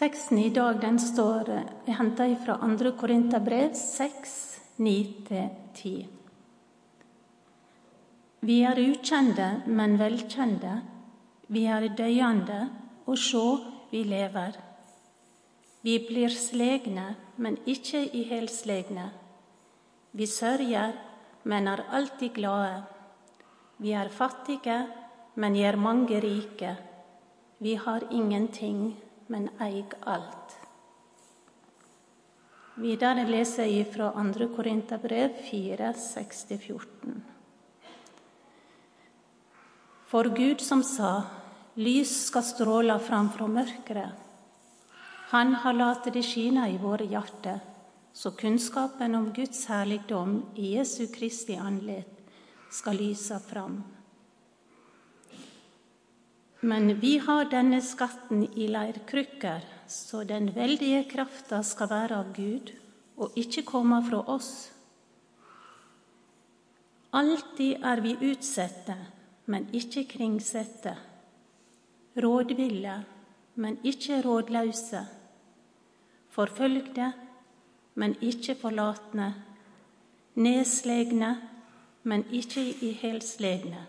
Teksten i dag den står er henta fra 2. Korinterbrev 6, 9-10. Vi er ukjente, men velkjente. Vi er døyende, og sjå, vi lever. Vi blir slegne, men ikke ihelslegne. Vi sørger, men er alltid glade. Vi er fattige, men gjør mange rike. Vi har ingenting, men eig alt. Videre leser jeg fra 2. Korinterbrev 4, 6-14. For Gud som sa, lys skal stråle fram fra mørket. Han har latt det skine i våre hjerter, så kunnskapen om Guds herligdom i Jesu Kristi andlet skal lyse fram. Men vi har denne skatten i leirkrykker, så den veldige krafta skal være av Gud og ikke komme fra oss. Alltid er vi utsette, men ikke kringsette. Rådville, men ikke rådløse. Forfølgde, men ikke forlatne. Nedslegne, men ikke ihelslegne.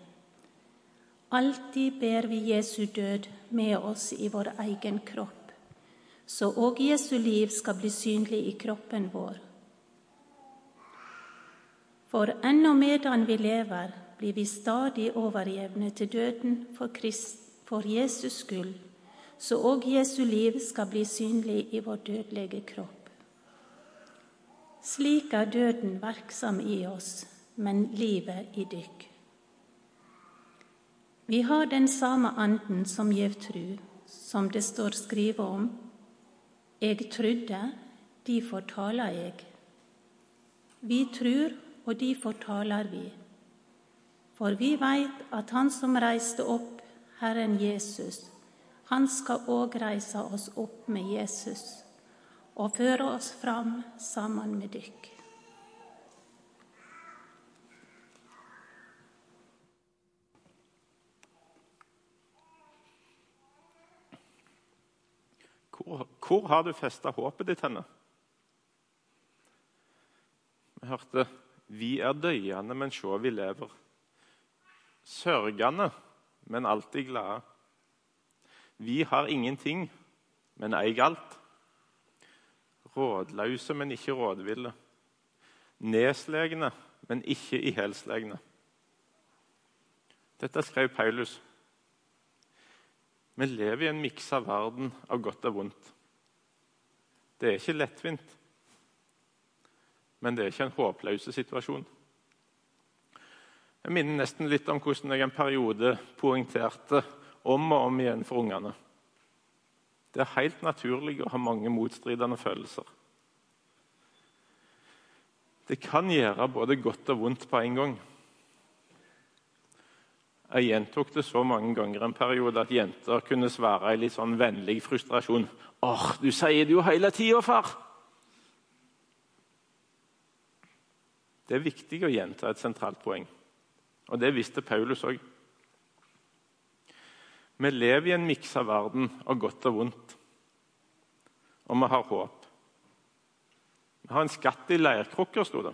Alltid ber vi Jesu død med oss i vår egen kropp, så òg Jesu liv skal bli synlig i kroppen vår. For ennå medan vi lever, blir vi stadig overjevne til døden for, Krist, for Jesus skyld, så òg Jesu liv skal bli synlig i vår dødelige kropp. Slik er døden verksom i oss, men livet i dykk. Vi har den samme anden som gjev tru, som det står skrive om. Eg trudde, difor taler eg. Vi trur, og difor taler vi. For vi veit at Han som reiste opp Herren Jesus, han skal òg reise oss opp med Jesus og føre oss fram sammen med dykk. Hvor, hvor har du festa håpet ditt henne? Vi hørte 'Vi er døyende, men sjå, vi lever'. Sørgende, men alltid glade. Vi har ingenting, men eig alt. Rådløse, men ikke rådville. Neslegne, men ikke ihelslegne. Dette skrev Paulus. Vi lever i en miksa verden av godt og vondt. Det er ikke lettvint, men det er ikke en håpløs situasjon. Jeg minner nesten litt om hvordan jeg en periode poengterte om og om igjen for ungene. Det er helt naturlig å ha mange motstridende følelser. Det kan gjøre både godt og vondt på en gang. Jeg gjentok det så mange ganger en periode at jenter kunne svare i litt sånn vennlig frustrasjon. 'Åh, du sier det jo hele tida, far!' Det er viktig å gjenta et sentralt poeng, og det visste Paulus òg. Vi lever i en miksa verden av godt og vondt, og vi har håp. Vi har en skatt i leirkrukker, sto det.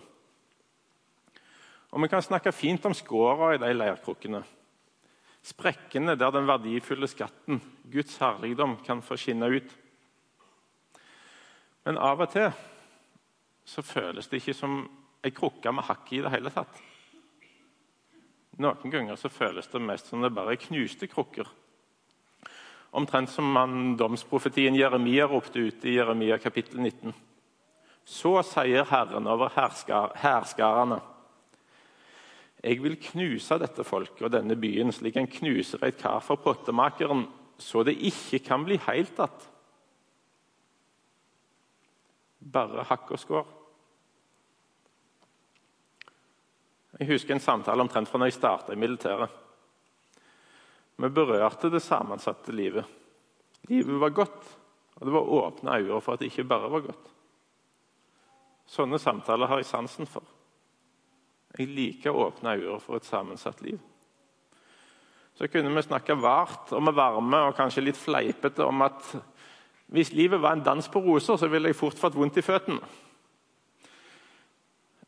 Og vi kan snakke fint om skåra i de leirkrukkene. Sprekkene der den verdifulle skatten, Guds herligdom, kan få skinne ut. Men av og til så føles det ikke som ei krukke med hakk i det hele tatt. Noen ganger så føles det mest som det bare er knuste krukker. Omtrent som manndomsprofetien Jeremia ropte ut i Jeremia kapittel 19. Så sier Herren over hærskarene. Jeg vil knuse dette folket og denne byen slik en knuser et kar for pottemakeren, så det ikke kan bli helt att. Bare hakk og skår. Jeg husker en samtale omtrent fra når jeg starta i militæret. Vi berørte det sammensatte livet. Livet var godt, og det var åpne øyne for at det ikke bare var godt. Sånne samtaler har jeg sansen for. Jeg liker åpne øyne for et sammensatt liv. Så kunne vi snakke vart og med varme og kanskje litt fleipete om at Hvis livet var en dans på roser, så ville jeg fort fått vondt i føttene.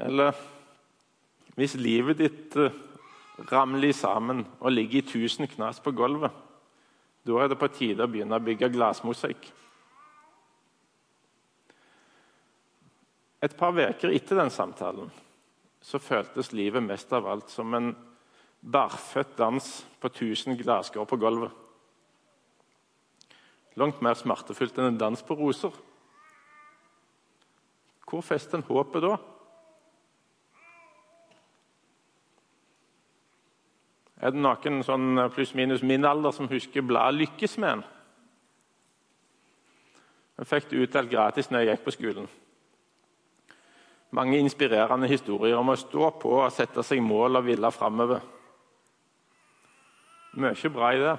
Eller hvis livet ditt eh, ramler sammen og ligger i tusen knas på gulvet, da er det på tide å begynne å bygge glassmosaikk. Et par uker etter den samtalen så føltes livet mest av alt som en barføtt dans på tusen glasskår på gulvet. Langt mer smertefullt enn en dans på roser. Hvor fester en håpet da? Er det noen sånn pluss-minus min alder som husker bladet Lykkesmeden? Jeg fikk det utdelt gratis når jeg gikk på skolen. Mange inspirerende historier om å stå på og sette seg mål og ville framover. Mye bra i det.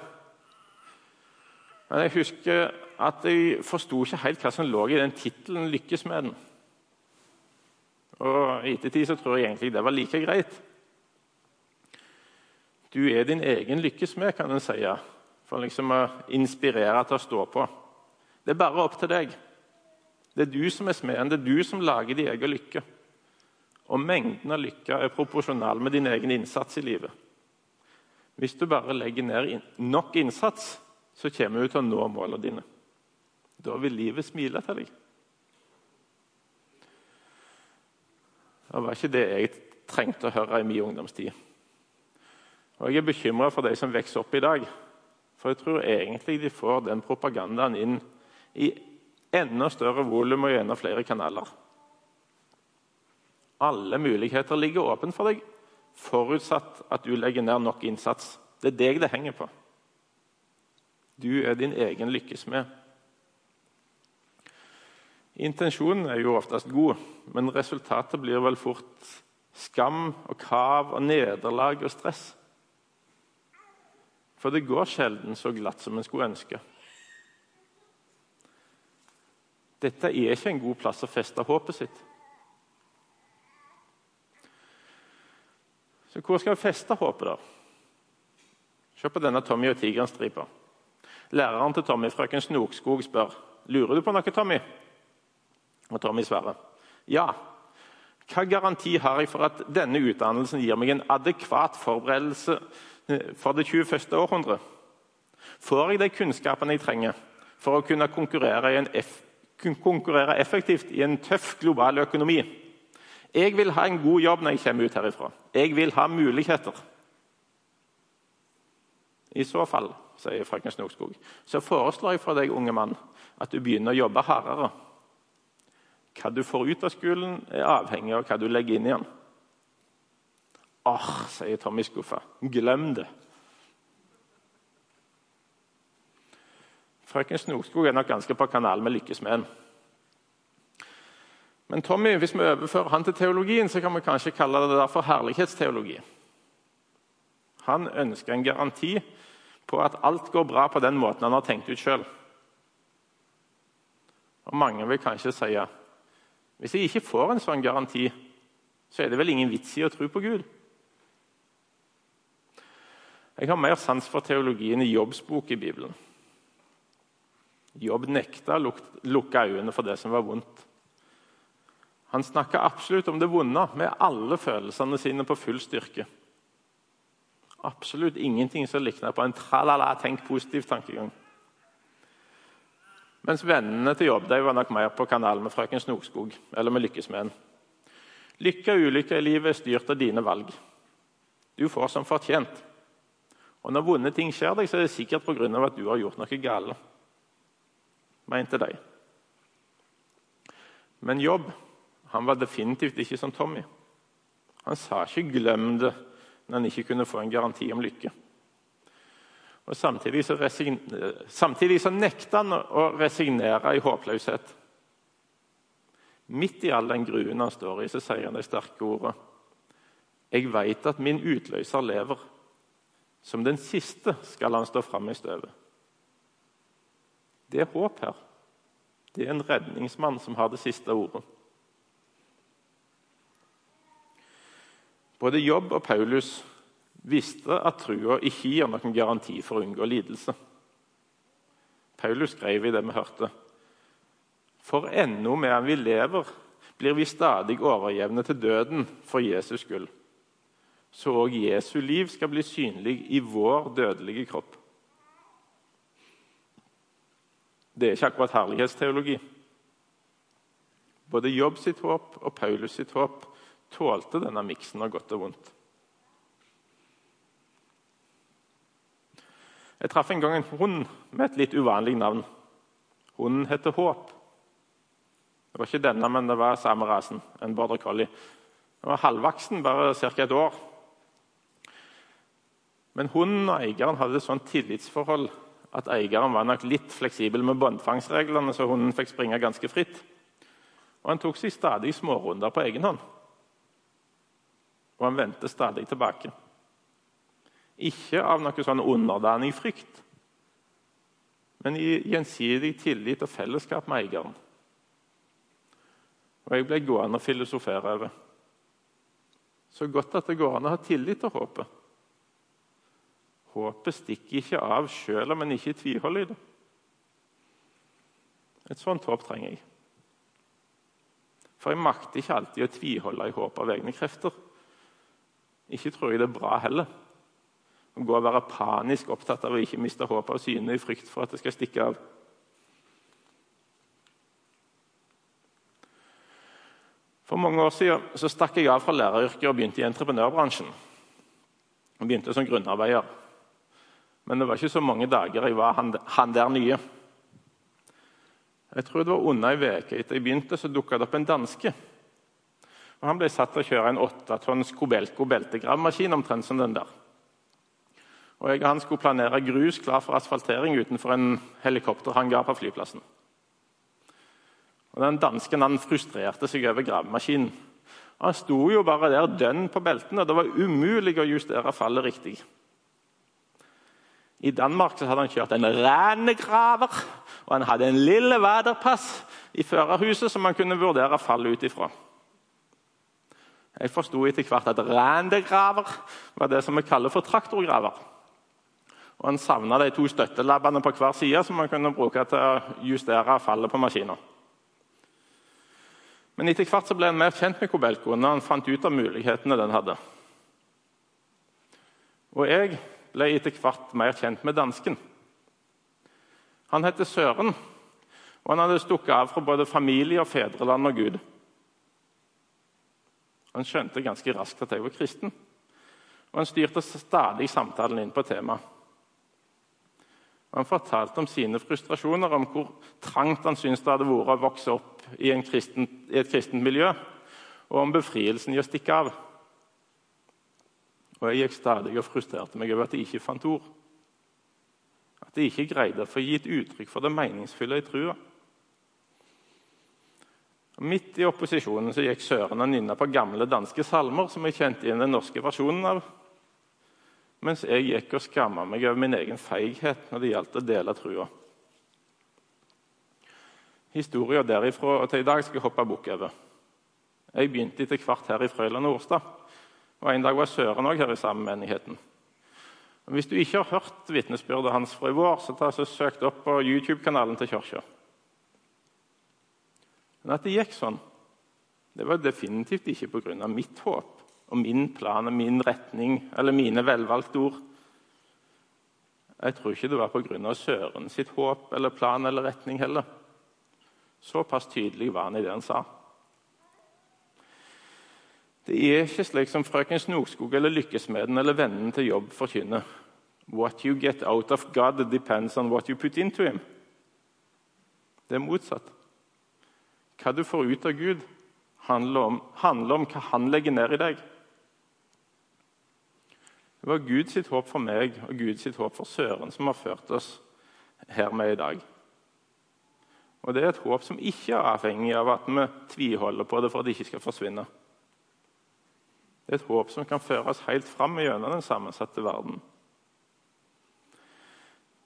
Men jeg husker at jeg forsto ikke helt hva som lå i den tittelen 'Lykkes med den'. Og I ettertid så tror jeg egentlig det var like greit. Du er din egen lykkesmed, kan en si, for liksom å inspirere til å stå på. Det er bare opp til deg. Det er du som er smeden, det er du som lager din egen lykke. Og mengden av lykke er proporsjonal med din egen innsats i livet. Hvis du bare legger ned nok innsats, så kommer du til å nå målene dine. Da vil livet smile til deg. Det var ikke det jeg trengte å høre i min ungdomstid. Og Jeg er bekymra for de som vokser opp i dag. For jeg tror egentlig de får den propagandaen inn i enda større volum og gjennom flere kanaler. Alle muligheter ligger åpne for deg, forutsatt at du legger ned nok innsats. Det er deg det henger på. Du er din egen lykkesmed. Intensjonen er jo oftest god, men resultatet blir vel fort skam og kav og nederlag og stress. For det går sjelden så glatt som en skulle ønske. Dette er ikke en god plass å feste håpet sitt. Så hvor skal vi feste håpet, da? Se på denne Tommy og tigeren-stripa. Læreren til Tommy, frøken Snokskog, spør lurer du på noe. Tommy? Og Tommy svarer ja. Hva garanti har jeg for at denne utdannelsen gir meg en adekvat forberedelse eh, for det 21. århundre? Får jeg de kunnskapene jeg trenger for å kunne konkurrere i en F konkurrere effektivt i en tøff global økonomi. Jeg vil ha en god jobb når jeg kommer ut herifra. Jeg vil ha muligheter. I så fall, sier frøken Snokskog, så foreslår jeg for deg, unge mann, at du begynner å jobbe hardere. Hva du får ut av skolen, er avhengig av hva du legger inn i den. Åh, sier Tommy skuffa. Glem det. Frøken Snorskog er nok ganske på kanal med Lykkesmeden. Men Tommy, hvis vi overfører han til teologien, så kan vi kanskje kalle det derfor herlighetsteologi. Han ønsker en garanti på at alt går bra på den måten han har tenkt ut sjøl. Og mange vil kanskje si hvis jeg ikke får en sånn garanti, så er det vel ingen vits i å tro på Gud. Jeg har mer sans for teologien i Jobbs i Bibelen. Jobb nekta å lukke øynene for det som var vondt. Han snakka absolutt om det vonde, med alle følelsene sine på full styrke. Absolutt ingenting som likna på en tralala, tenk positiv tankegang. Mens vennene til Jobb de var nok mer på kanal med frøken Snokskog eller med Lykkesmeden. Lykke og ulykke i livet er styrt av dine valg. Du får som fortjent. Og Når vonde ting skjer deg, så er det sikkert pga. at du har gjort noe galt mente de. Men Jobb han var definitivt ikke som Tommy. Han sa ikke 'glem det' når han ikke kunne få en garanti om lykke. Og Samtidig så, samtidig så nekta han å resignere i håpløshet. Midt i all den gruen han står i, så sier han det sterke ordet. Jeg veit at min utløser lever. Som den siste skal han stå fram i støvet. Det er håp her. Det er en redningsmann som har det siste ordet. Både Jobb og Paulus visste at trua ikke gir noen garanti for å unngå lidelse. Paulus skrev i det vi hørte, For ennå medan vi lever, blir vi stadig overjevne til døden for Jesus skyld. Så òg Jesu liv skal bli synlig i vår dødelige kropp. Det er ikke akkurat herlighetsteologi. Både Jobb sitt håp og Paulus sitt håp tålte denne miksen av godt og vondt. Jeg traff en gang en hund med et litt uvanlig navn. Hunden heter Håp. Det var ikke denne, men det var samme rasen. En border collie. Den var halvvaksen, bare ca. et år. Men hunden og eieren hadde et sånt tillitsforhold at eieren var nok litt fleksibel med båndfangstreglene, så hunden fikk springe ganske fritt. Og Han tok seg stadig smårunder på egen hånd. Og han vendte stadig tilbake. Ikke av noe sånn underdanig frykt, men i gjensidig tillit og fellesskap med eieren. Og jeg ble gående og filosofere over. Så godt at det går an å ha tillit til håpet. Håpet stikker ikke av selv om en ikke tviholder i det. Et sånt håp trenger jeg. For jeg makter ikke alltid å tviholde i håp av egne krefter. Ikke tror jeg det er bra heller. Å gå og være panisk opptatt av å ikke miste håpet av syne i frykt for at det skal stikke av. For mange år siden så stakk jeg av fra læreryrket og begynte i entreprenørbransjen. Jeg begynte som grunnarbeider. Men det var ikke så mange dager jeg var han, han der nye. Jeg tror det var under ei uke etter jeg begynte, så dukka det opp en danske. Og Han ble satt til å kjøre en åttetonns Kobelko-beltegravmaskin omtrent som den der. Og jeg og Han skulle planere grus klar for asfaltering utenfor en helikopterhangar på flyplassen. Og Den dansken han frustrerte seg over gravemaskinen. Han sto jo bare der dønn på beltene. Det var umulig å justere fallet riktig. I Danmark hadde han kjørt en renegraver, og han hadde en lille vaderpass i førerhuset som han kunne vurdere fallet ut ifra. Jeg forsto etter hvert at renegraver var det som vi kaller for traktorgraver. Og Han savna de to støttelabbene på hver side som han kunne bruke til å justere fallet på maskina. Men etter hvert så ble han mer kjent med Kobelko når han fant ut av mulighetene den hadde. Og jeg ble etter hvert mer kjent med dansken. Han heter Søren, og han hadde stukket av fra både familie, og fedreland og Gud. Han skjønte ganske raskt at jeg var kristen, og han styrte stadig samtalen inn på temaet. Han fortalte om sine frustrasjoner, om hvor trangt han syntes det hadde vært å vokse opp i, kristen, i et kristent miljø, og om befrielsen i å stikke av. Og Jeg gikk stadig og frustrerte meg over at jeg ikke fant ord. At jeg ikke greide å få gitt uttrykk for det meningsfulle i trua. Midt i opposisjonen så gikk Søren og nynna på gamle danske salmer som jeg kjente igjen den norske versjonen av, mens jeg gikk og skamma meg over min egen feighet når det gjaldt å dele trua. Historia derifra og til i dag skal jeg hoppe bukk over. Jeg begynte etter hvert her i Frøyland og Orstad. Og En dag var Søren òg her i samme menigheten. Og Hvis du ikke har hørt vitnesbyrdet hans fra i vår, så ta så søk det opp på YouTube-kanalen til kirka. Men at det gikk sånn, det var definitivt ikke pga. mitt håp og min plan og min retning eller mine velvalgte ord. Jeg tror ikke det var pga. Søren sitt håp eller plan eller retning heller. Såpass tydelig var han i det han sa. Det er ikke slik som frøken Snokskog eller Lykkesmeden eller vennen til jobb forkynner. What you get out of God depends on what you put into him. Det er motsatt. Hva du får ut av Gud, handler om, handler om hva han legger ned i deg. Det var Guds håp for meg og Guds håp for Søren som har ført oss her med i dag. Og Det er et håp som ikke er avhengig av at vi tviholder på det for at det ikke skal forsvinne. Det er et håp som kan føre oss helt fram gjennom den sammensatte verden.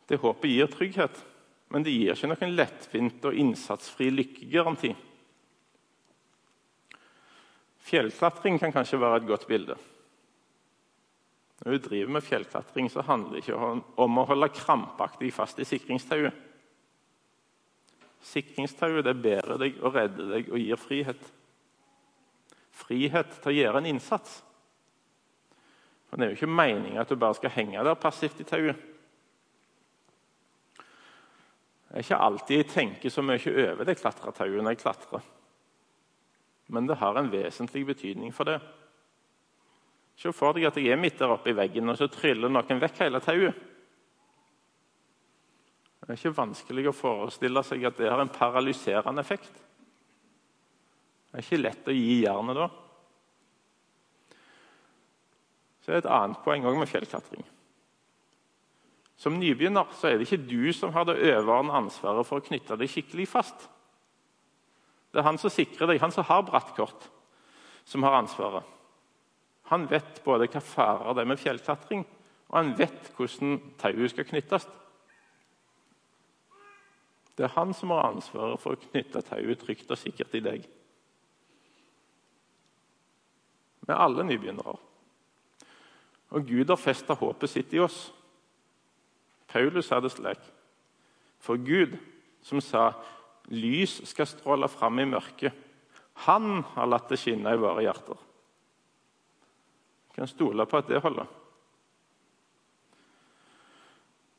Det håpet gir trygghet, men det gir ikke noen lettvint og innsatsfri lykkegaranti. Fjellklatring kan kanskje være et godt bilde. Når du driver med fjellklatring, så handler det ikke om å holde krampaktig fast i sikringstauet. Sikringstauet det bærer deg og redder deg og gir frihet. Frihet til å gjøre en innsats. For Det er jo ikke meninga at du bare skal henge der passivt i tauet. Det er ikke alltid jeg tenker så mye over det klatretauet når jeg klatrer. Men det har en vesentlig betydning for det. Se for deg at jeg er midt der oppe i veggen, og så tryller noen vekk hele tauet. Det er ikke vanskelig å forestille seg at det har en paralyserende effekt. Det er ikke lett å gi jernet da. Så er det et annet poeng også med fjellklatring. Som nybegynner så er det ikke du som har det øverende ansvaret for å knytte deg skikkelig fast. Det er han som sikrer deg, han som har brattkort, som har ansvaret. Han vet både hva farer det er med fjellklatring, og han vet hvordan tauet skal knyttes. Det er han som har ansvaret for å knytte tauet trygt og sikkert i deg. Er alle nybegynnere. Og Gud har festa håpet sitt i oss. Paulus det slik. For Gud, som sa 'lys skal stråle fram i mørket', han har latt det skinne i våre hjerter. Vi kan stole på at det holder.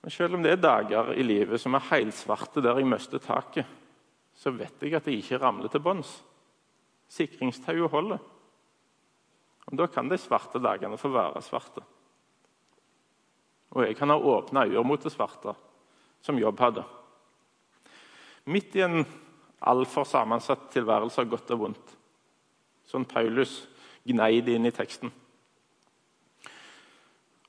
Men selv om det er dager i livet som er helsvarte der jeg mister taket, så vet jeg at jeg ikke ramler til bunns. Sikringstauet holder. Og Da kan de svarte dagene få være svarte. Og jeg kan ha åpne øyne mot det svarte, som jobb hadde. Midt i en altfor sammensatt tilværelse av godt og vondt. Sånn Paulus gnei det inn i teksten.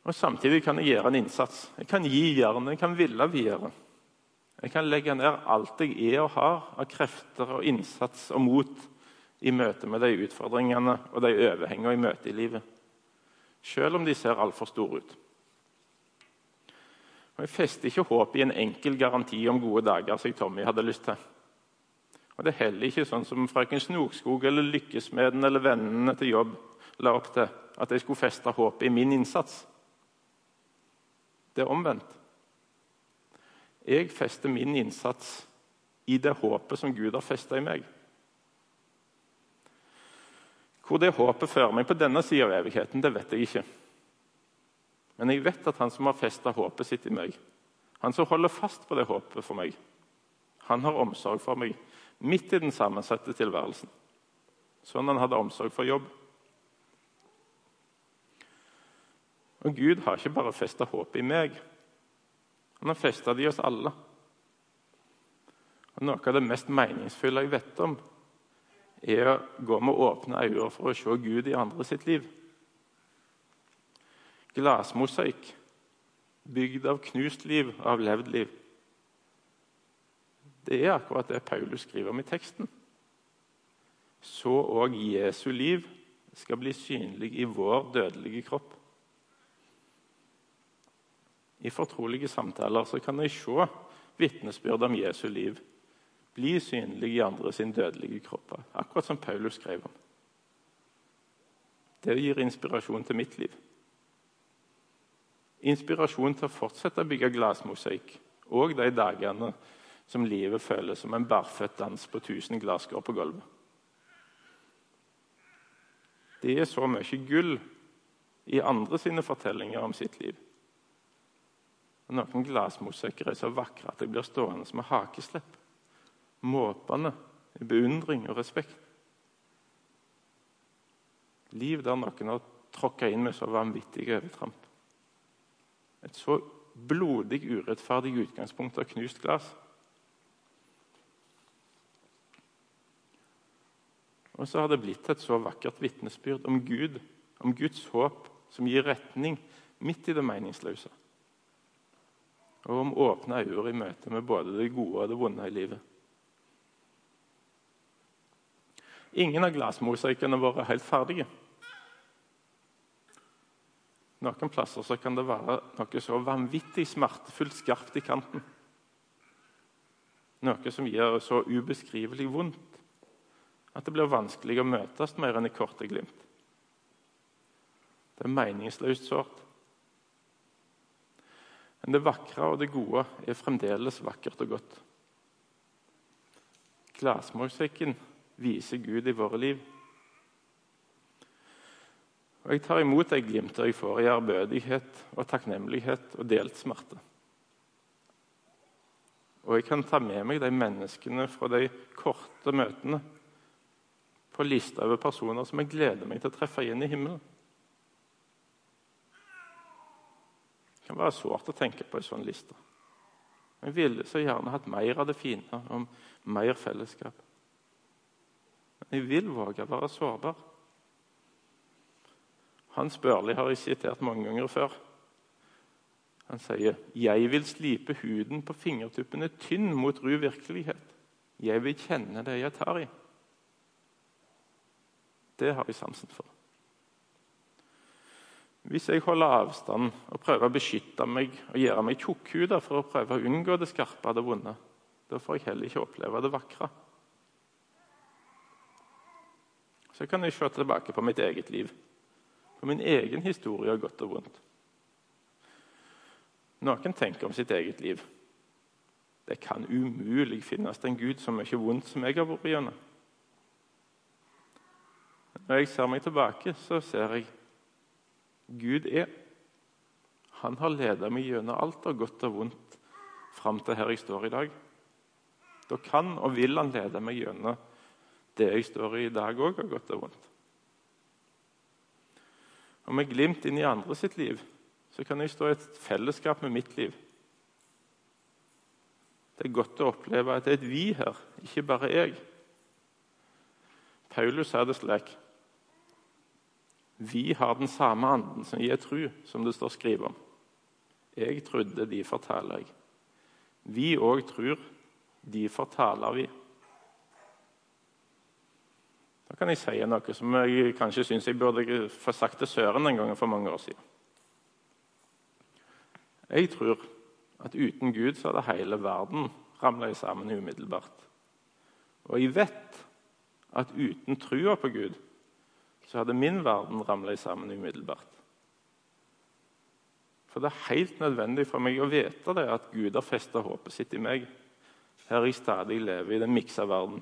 Og Samtidig kan jeg gjøre en innsats. Jeg kan gi jernet, jeg kan ville videre. Jeg kan legge ned alt jeg er og har av krefter og innsats og mot i møte med de utfordringene og de overhengene i møte i livet. Selv om de ser altfor store ut. Og Jeg fester ikke håp i en enkel garanti om gode dager, som Tommy hadde lyst til. Og Det er heller ikke sånn som frøken Snokskog eller Lykkesmeden eller vennene til jobb la opp til, at jeg skulle feste håpet i min innsats. Det er omvendt. Jeg fester min innsats i det håpet som Gud har festa i meg. Hvor det håpet fører meg på denne sida av evigheten, det vet jeg ikke. Men jeg vet at han som har festa håpet sitt i meg, han som holder fast på det håpet for meg, han har omsorg for meg midt i den sammensatte tilværelsen. Sånn han hadde omsorg for jobb. Og Gud har ikke bare festa håpet i meg. Han har festa det i oss alle. Og Noe av det mest meningsfulle jeg vet om, er å gå med åpne øyne for å se Gud i andre sitt liv. Glassmosaikk, bygd av knust liv av levd liv. Det er akkurat det Paulus skriver om i teksten. Så òg Jesu liv skal bli synlig i vår dødelige kropp. I fortrolige samtaler kan jeg se vitnesbyrd om Jesu liv bli synlig i andre sin dødelige kropper, akkurat som Paulus skrev om. Det gir inspirasjon til mitt liv. Inspirasjon til å fortsette å bygge glassmosaikk og de dagene som livet føles som en barføtt dans på tusen glasskår på gulvet. Det er så mye gull i andre sine fortellinger om sitt liv. Og Noen glassmosaikker er så vakre at de blir stående som hakeslepp. Måpende i beundring og respekt. Liv der noen har tråkka inn med så vanvittige overtramp. Et så blodig urettferdig utgangspunkt av knust glass. Og så har det blitt et så vakkert vitnesbyrd om Gud, om Guds håp, som gir retning midt i det meningsløse og om åpne øyne i møte med både det gode og det vonde i livet. Ingen av glassmosaikkene våre er helt ferdige. Noen plasser kan det være noe så vanvittig smertefullt skarpt i kanten. Noe som gjør så ubeskrivelig vondt at det blir vanskelig å møtes mer enn i korte glimt. Det er meningsløst sårt. Men det vakre og det gode er fremdeles vakkert og godt. Glassmosekken viser Gud i våre liv. Og Jeg tar imot de glimter jeg får i ærbødighet og takknemlighet og delt smerte. Og jeg kan ta med meg de menneskene fra de korte møtene på lista over personer som jeg gleder meg til å treffe igjen i himmelen. Det kan være sårt å tenke på en sånn liste. Jeg ville så gjerne hatt mer av det fine om mer fellesskap. Men jeg vil våge å være sårbar. Hans Børli har jeg sitert mange ganger før. Han sier 'Jeg vil slipe huden på fingertuppene tynn mot ru virkelighet'. 'Jeg vil kjenne det jeg tar i'. Det har jeg sansen for. Hvis jeg holder avstand og prøver å beskytte meg og gjøre meg tjukkhuda for å prøve å unngå det skarpe og det vonde, da får jeg heller ikke oppleve det vakre. Så kan jeg se tilbake på mitt eget liv, på min egen historie av godt og vondt. Noen tenker om sitt eget liv. Det kan umulig finnes en Gud så mye vondt som jeg har vært gjennom. Når jeg ser meg tilbake, så ser jeg Gud er. Han har ledet meg gjennom alt av godt og vondt fram til her jeg står i dag. Da kan og vil han lede meg gjennom det jeg står i i dag òg, har gått og vondt. Og med glimt inn i andre sitt liv så kan jeg stå i et fellesskap med mitt liv. Det er godt å oppleve at det er et vi her, ikke bare jeg. Paulus sa det slik Vi har den samme anden som gir tru, som det står skrevet om. Jeg trodde, de forteller jeg. Vi òg tror, de fortaler vi. Da kan jeg si noe som jeg kanskje syns jeg burde få sagt til Søren en gang for mange år siden. Jeg tror at uten Gud så hadde hele verden ramla sammen umiddelbart. Og jeg vet at uten trua på Gud så hadde min verden ramla sammen umiddelbart. For det er helt nødvendig for meg å vite det at Gud har festa håpet sitt i meg, her jeg stadig lever i den miksa verden.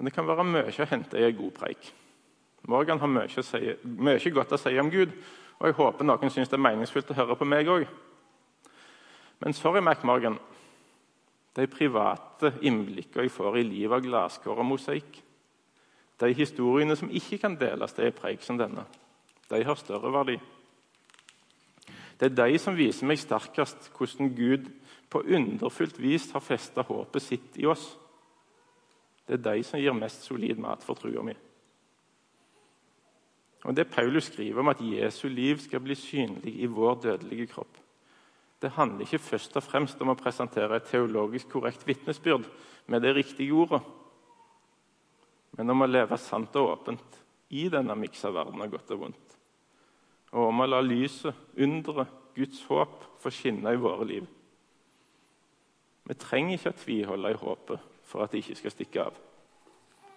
Men det kan være mye å hente i en god preik. Morgan har mye, si, mye, godt å si om Gud, og jeg håper noen syns det er meningsfullt å høre på meg òg. Men sorry, Mac Morgan. De private innblikkene jeg får i livet av glasskår og mosaikk, de historiene som ikke kan deles til en preik som denne, de har større verdi. Det er de som viser meg sterkest hvordan Gud på underfullt vis har festa håpet sitt i oss. Det er de som gir mest solid mat for trua mi. Og Det Paulus skriver om at Jesu liv skal bli synlig i vår dødelige kropp, det handler ikke først og fremst om å presentere et teologisk korrekt vitnesbyrd med det riktige ordet, men om å leve sant og åpent i denne miksa verden av godt og vondt. Og om å la lyset, underet, Guds håp få skinne i våre liv. Vi trenger ikke å tviholde i håpet for at det ikke skal stikke av.